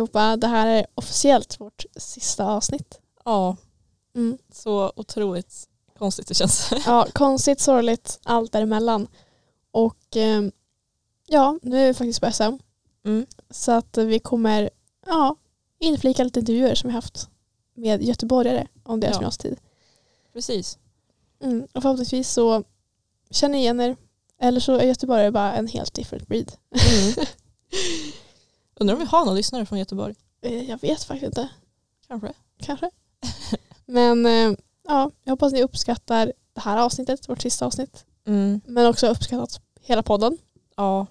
allihopa, det här är officiellt vårt sista avsnitt. Ja, Mm. så otroligt konstigt det känns. Ja, konstigt, sorgligt, allt däremellan. Och eh, ja, nu är vi faktiskt på SM. Mm. Så att vi kommer ja, inflika lite intervjuer som vi haft med göteborgare om deras Ja. gymnasietid. Precis. Mm. Och förhoppningsvis så känner ni igen er. Eller så är göteborgare bara en helt different breed. Mm. Undrar om vi har någon lyssnare från Göteborg? Eh, Jag vet faktiskt inte. Kanske. Kanske. Men eh, ja, jag hoppas ni uppskattar det här avsnittet, vårt sista avsnitt. Mm. Men också uppskattat hela podden. Ja,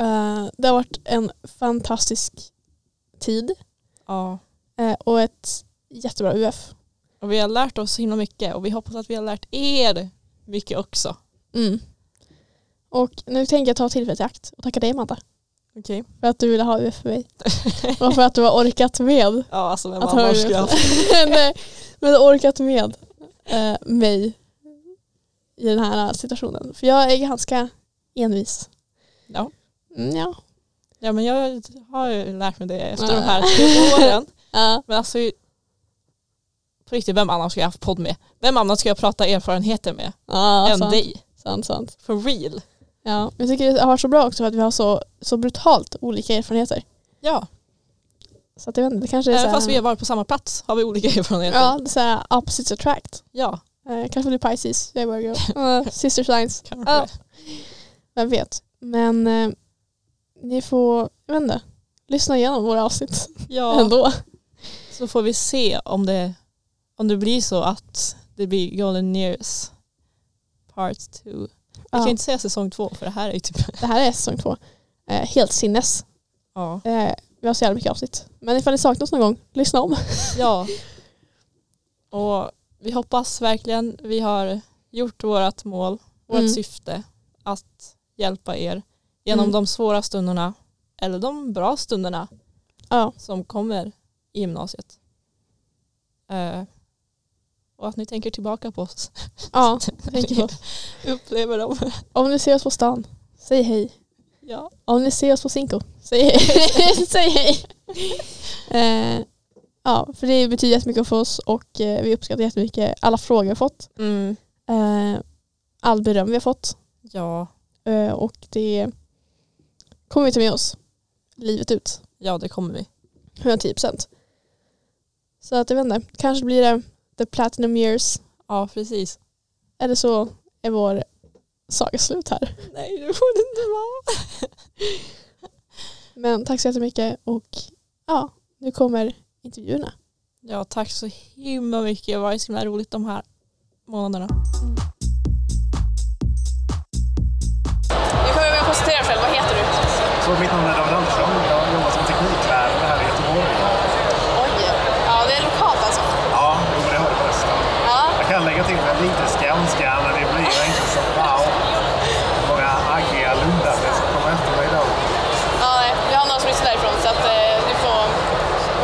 Eh, det har varit en fantastisk tid ja. och ett jättebra UF. Och vi har lärt oss så himla mycket och vi hoppas att vi har lärt er mycket också. Mm. Och nu tänker jag ta tillfället i akt och tacka dig Amanda Okej. för att du ville ha UF för mig. och för att du har orkat med Ja, alltså vem att ha annars UF. skulle jag Nej, men har orkat med eh, mig i den här situationen. För jag är ganska envis. Ja. Mm, ja. ja, men jag har ju lärt mig det efter de här tre åren. Ja. Men alltså, på riktigt, vem annan ska jag haft podd med? Vem annan ska jag prata erfarenheter med Ja, än sant, dig? sant, sant. For real. Ja, jag tycker det har varit så bra också för att vi har så, så brutalt olika erfarenheter. Ja, Så att jag vet inte, det kanske är även så här, fast vi har varit på samma plats har vi olika erfarenheter. Ja, det är så här opposites attract. ja Eh, kanske du är Pisces, jag är Virgo. Uh, sister signs. Ja. vem vet. Men eh, ni får, jag vet inte, lyssna igenom våra avsnitt Ja, ändå. så får vi se om det, om det blir så att det blir Golden Years Part 2. Jag Ja, kan inte säga säsong två för det här är ju typ... det här är säsong två. Eh, helt sinnes. Ja. Eh, vi har så jävla mycket avsnitt. Men ifall ni saknar oss någon gång, lyssna om. ja. Och vi hoppas verkligen vi har gjort vårt mål, vårt Mm. syfte att hjälpa er genom Mm. de svåra stunderna eller de bra stunderna Ja, som kommer i gymnasiet. Eh, och att ni tänker tillbaka på oss. ja tänker på. Upplever dem. Om ni ser oss på stan, säg hej. Ja. Om ni ser oss på Cinco, säg hej. säg hej. Eh, ja, för det betyder jättemycket för oss och eh, vi uppskattar jättemycket alla frågor vi har fått. Mm. Eh, all beröm vi har fått. ja. Eh, och det kommer vi ta med oss livet ut. Ja, det kommer vi. 110 procent. Så att jag vet inte, kanske blir det the platinum years. Ja, precis. Eller så är vår saga slut här. Nej, det får det inte vara. Men tack så jättemycket och ja, nu kommer intervjuerna. Ja, tack så himla mycket. Det varit så himla roligt de här månaderna. Nu kommer med att presentera själv, vad heter du? Så mitt namn är David Andersson. Jag jobbar som tekniklärare här i Göteborg. Oj, ja det är lokalt alltså. Ja, jo, det har jag förresten. Ja, Jag kan lägga till med lite skånska, men det blir inte så wow. Många aggiga lundare som kommer efter mig då. ja nej, vi har några som lyssnar därifrån så att eh, du får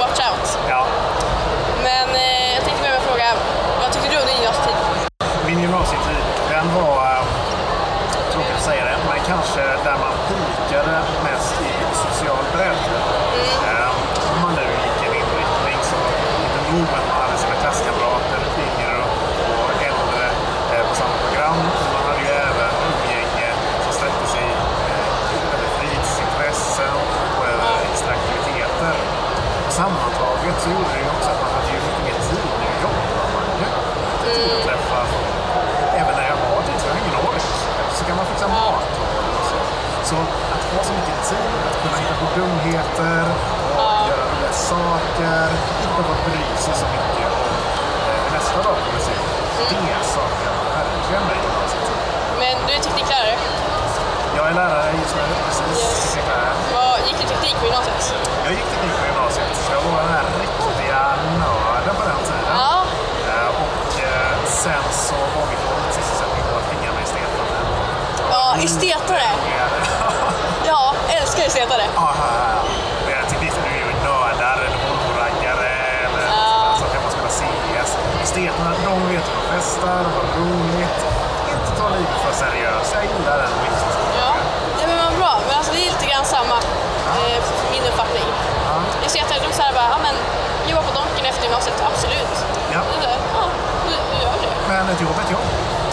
watch out. Ja, Men eh, jag tänkte börja med att fråga, vad tyckte du om din gymnasietid? min gymnasietid, den var, äh, tråkigt att säga det, men kanske där man pikade mest i social bredd. Äh, om man nu gick en inriktning så inte nog med att man hade sina klasskamrater, yngre och äldre eh, på samma program. men Man hade ju även umgänge som sträckte sig eh, över fritidsintressen och över extra aktiviteter. Gjorde det ju också att man hade ju mycket mer tid nu jobbar man ju. Tid att träffa folk. Även när jag var dit, så har jag ingen ork. Så kan man fixa mat och så. Så att ha så mycket tid, att kunna hitta på dumheter och göra roliga saker, inte behöva bry sig så mycket om eh, nästa dag kommer se. Det saknar jag verkligen mig. Men du är tekniklärare. Jag är lärare just nu, precis. Yes. Vad gick du teknik på gymnasiet? Jag gick teknik på gymnasiet, så jag var den här riktiga nörden på den tiden. Ja, Eh, Och eh, sen så var vi på sysselsättning på att hänga med estetande. ja estetare. Ja, älskar estetare. Ja, ja, ja. Men jag tyckte inte du är ju nördar eller Volvo-raggare eller Ja. så kan man spela CS. Esteterna, de vet hur de festar, de har roligt. Inte ta livet gymnasiet, absolut. Ja. Ja, du, du gör det. Men ett jobb är ett jobb.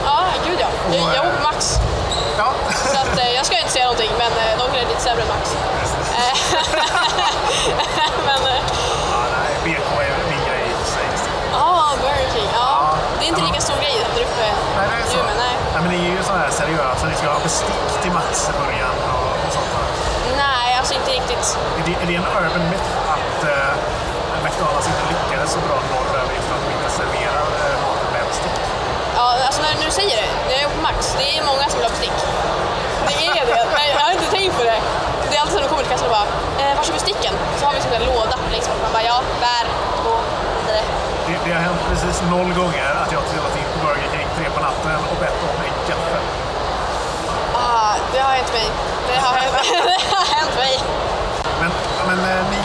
Ja, gud ja. Jag, jag bor på Max. Ja. Så att, eh, jag ska inte säga någonting, men eh, de är lite sämre än Max. Eh, men, eh, ja, nej, BK är min grej i och sig. ja, Burger King. Ja. Ja. Det är inte Ja. lika stor grej där uppe. Nej, det är så. Jo, men nej. Nej, men det är ju sådana här seriösa, ni ska ha bestick till Max-burgaren och, och sånt där. nej, alltså inte riktigt. Är det, är det en urban myth att McDonalds inte lyckades så bra norröver just för att de inte serverar uh, maten med bestick? Ja, alltså när, när du säger det, när jag är på Max, det är många som vill ha bestick. Det är det. Nej, jag har inte tänkt på det. Det är alltid när de kommer till kassan och bara, eh, är besticken? Så har vi en sån där låda längst bort. Man bara, ja, där, och vidare. Det, det har hänt precis noll gånger att jag har trillat in på Burger King tre på natten och bett om en gaffel. Ah, det har hänt mig. Det har hänt, det har hänt mig. Men, men eh, ni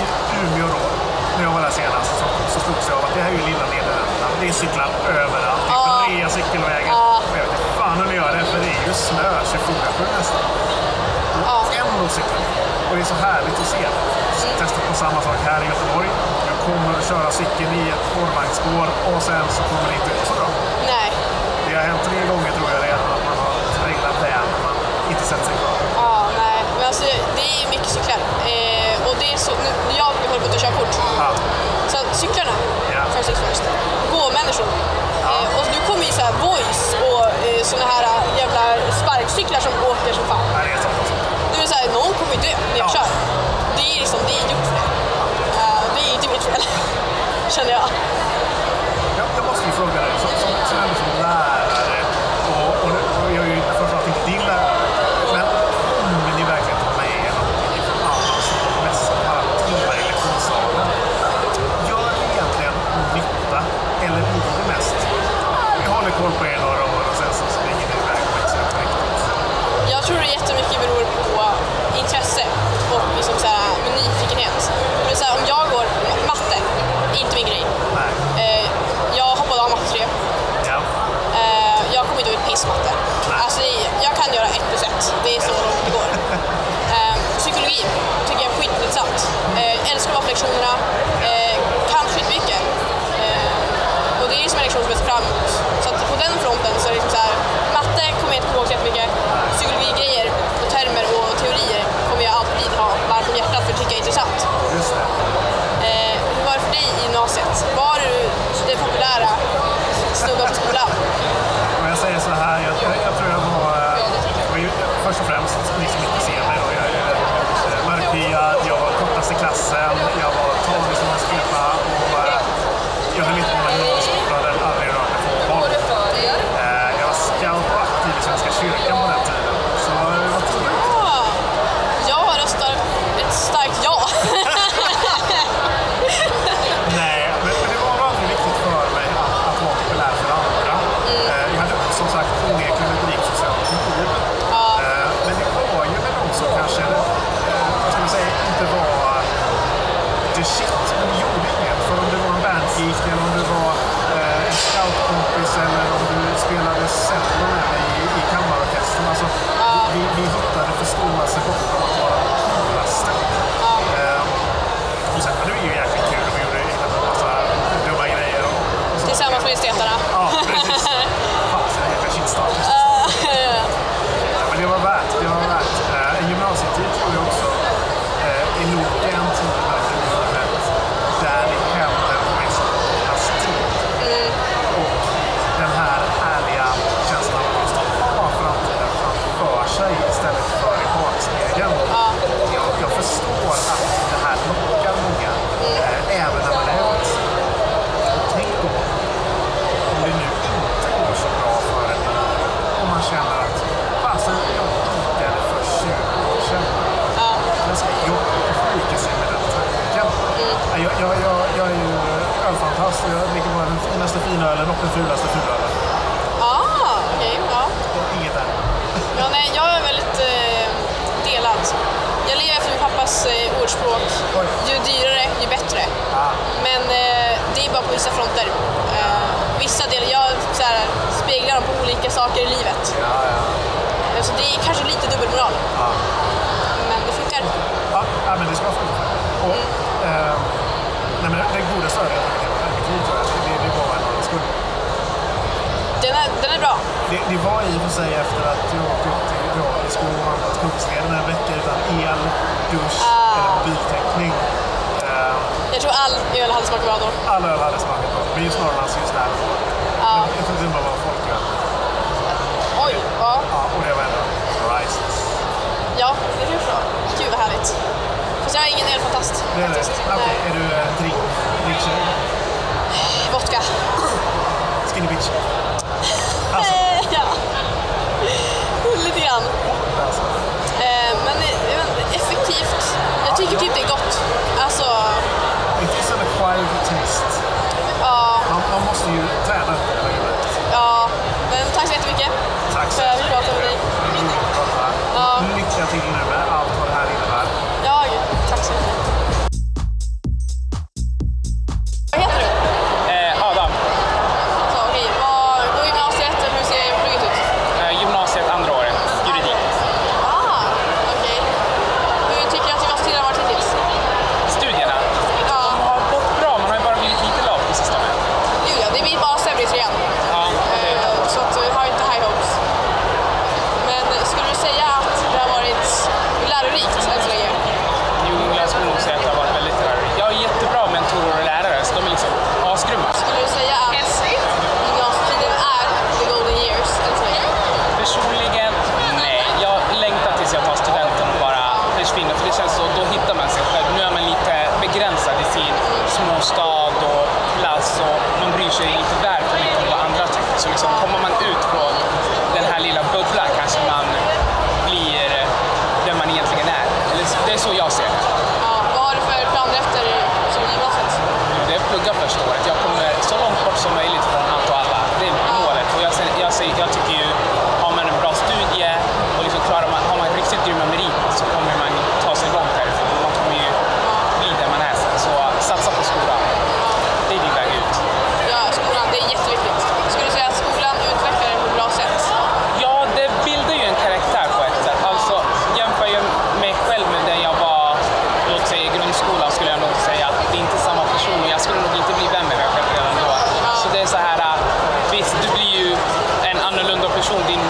jag där senast så, så slogs jag av att det här är ju lilla Nederländerna. Det är cyklar överallt. Det är breda cykelvägar. Och jag vet inte fan hur ni gör det, för det är ju snö 24-7 nästan. Ja. Ändå cyklar. Och det är så härligt att se. Testat på samma sak här i Göteborg. Jag kommer att köra cykeln i ett spårvagnsspår och sen så kommer det inte ut så bra. Nej. Det har hänt tre gånger tror jag redan att man har trillat där när man inte sett sig kvar. Ja, nej. Men alltså, det är mycket cyklar. Är så, nu, jag håller på att ta körkort. Ja. Så cyklarna, Ja. first things first. Gå-människor. Eh, och nu kommer ju så här voice och eh, såna här eh, jävla sparkcyklar som åker som fan. Ja, det är sant. Det vill säga, någon kommer ju dö när jag Ja. kör. Det är liksom, det är gjort för det. Eh, det är inte mitt fel, känner jag. Jag, jag måste ju fråga dig, som, som, som, man känner att fasen, jag pikade för 20 år sedan. Det ska jobbigt att förlika sig med den tanken. Jag, jag, jag, jag är ju ölfantast och jag dricker bara den finaste finölen och den fulaste fulölen. Ah, okej. ja. Inget annat. Ja, nej, jag är väldigt eh, delad. Jag lever efter min pappas eh, ordspråk. Oj. Ju dyrare, ju bättre. Ah, Men eh, det är bara på vissa fronter. Eh, vissa delar, jag så här, speglar dem på olika saker i livet. Ja, ja. Eh, så det är kanske lite dubbelmoral. Ja. Men det funkar. Ja, ja men det ska funka. Och, mm. eh, nej, men den goda större, det, det var en skuld. Den är, den är bra. Det, det var i och för sig efter att jag åkte upp till Grafisk och handlat Kungsleden en vecka utan el, dusch ah. eller biltäckning. Jag tror all öl hade smakat bra då. All öl hade smakat bra. Men just Norrlands just där. Ja. Jag trodde det bara var folköl. Oj, ja. ja. Och det var ändå rises. Ja, det blev så. Gud vad härligt. Fast jag är ingen ölfantast. Det är faktiskt. det? Okay. Är du eh, drink, drinktjej? Vodka. Skinny bitch. Alltså. ja. Lite grann. Alltså. Eh, eh, men effektivt. Jag tycker typ det är gott. Alltså, live test. Ja. Man, man måste ju träna upp det Ja, men tack så jättemycket. Tack så mycket. För att du pratade med dig. Ja. Lycka till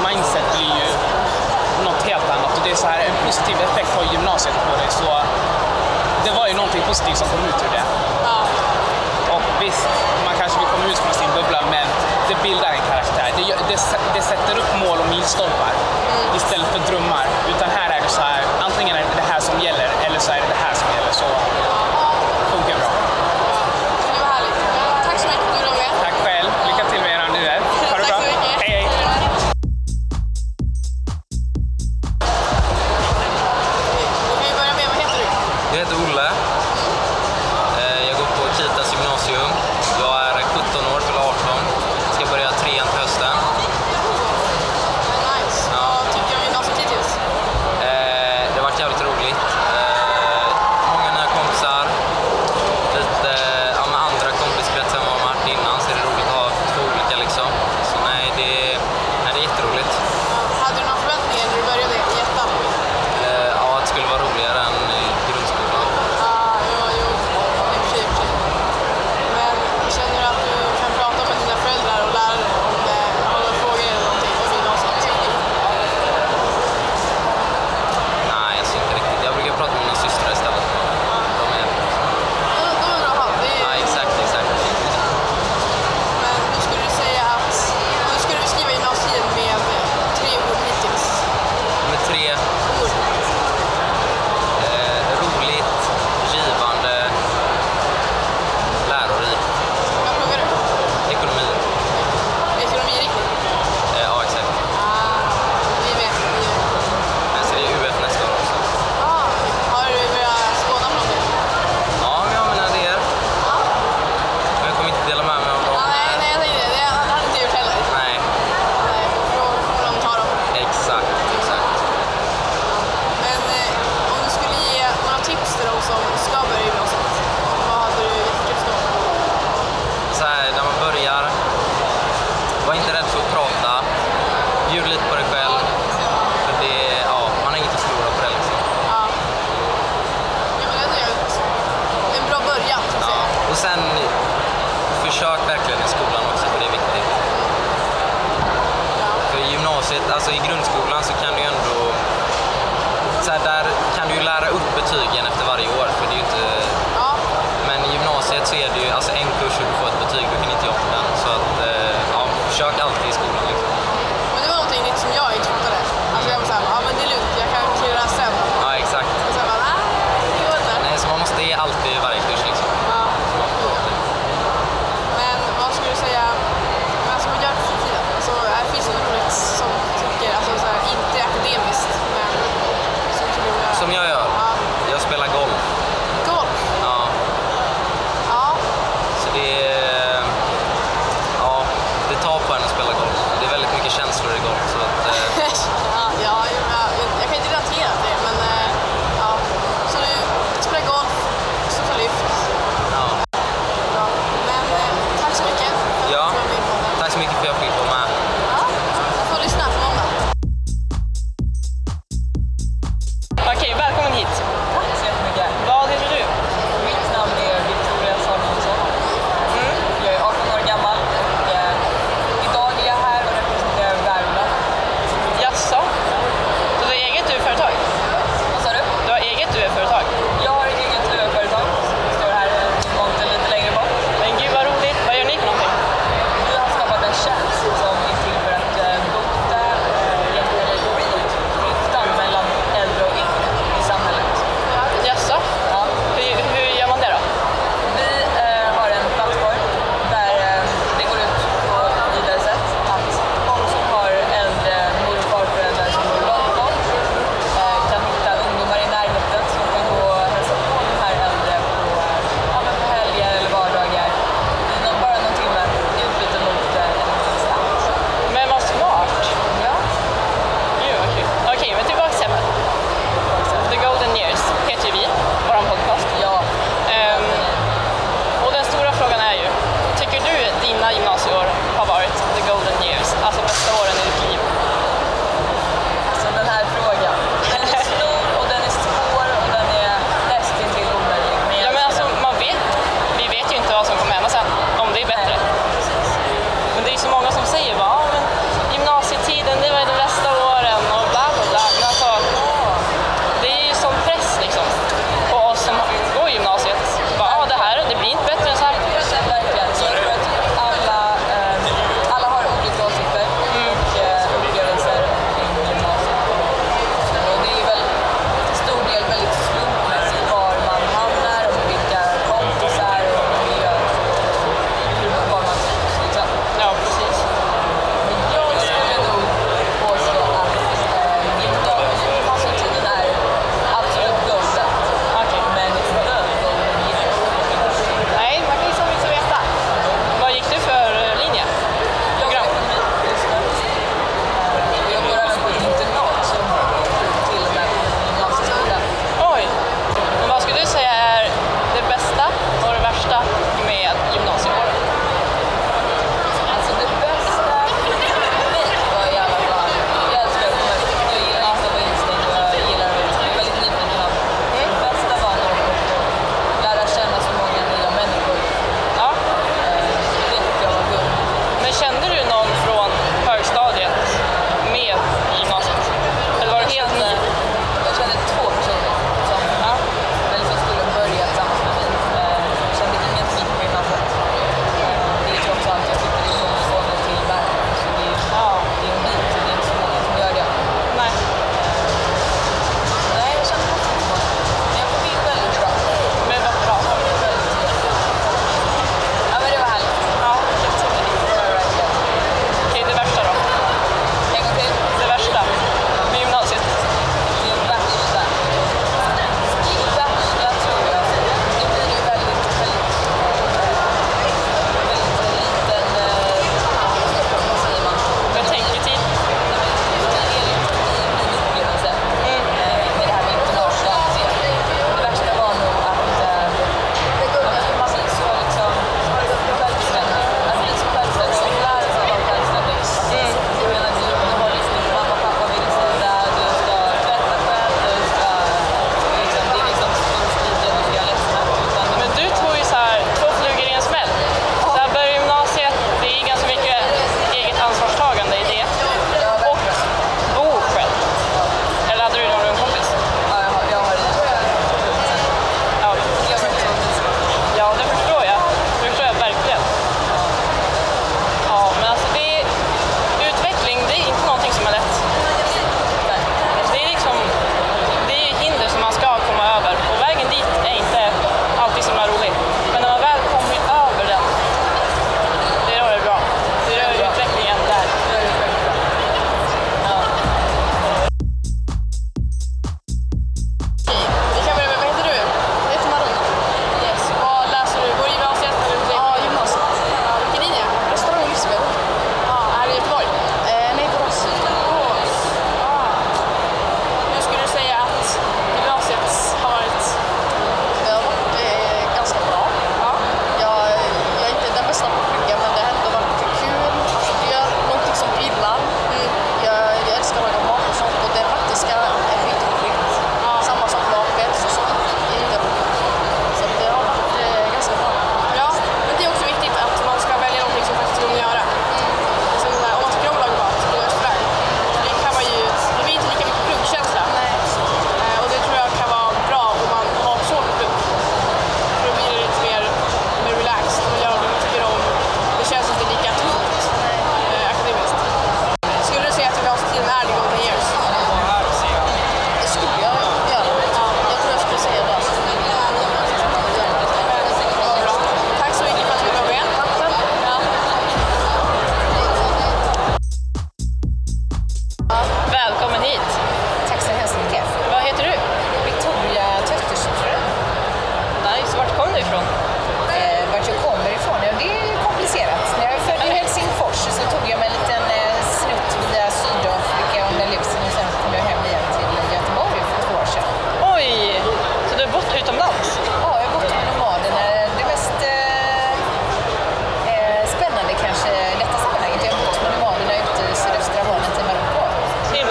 mindset blir ju något helt annat och det är så här, en positiv effekt har gymnasiet på dig så det var ju någonting positivt som kom ut ur det. Ja. Och visst, man kanske vill komma ut från sin bubbla men det bildar en karaktär. Det, det, det sätter upp mål och milstolpar mm. istället för drömmar. Utan här är det så här, antingen är det det här som gäller eller så är det det här som gäller. Så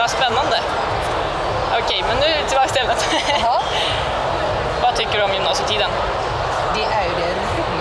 vad spännande. Okej, men nu tillbaka till ämnet. Ja. vad tycker du om gymnasietiden? Det är ju det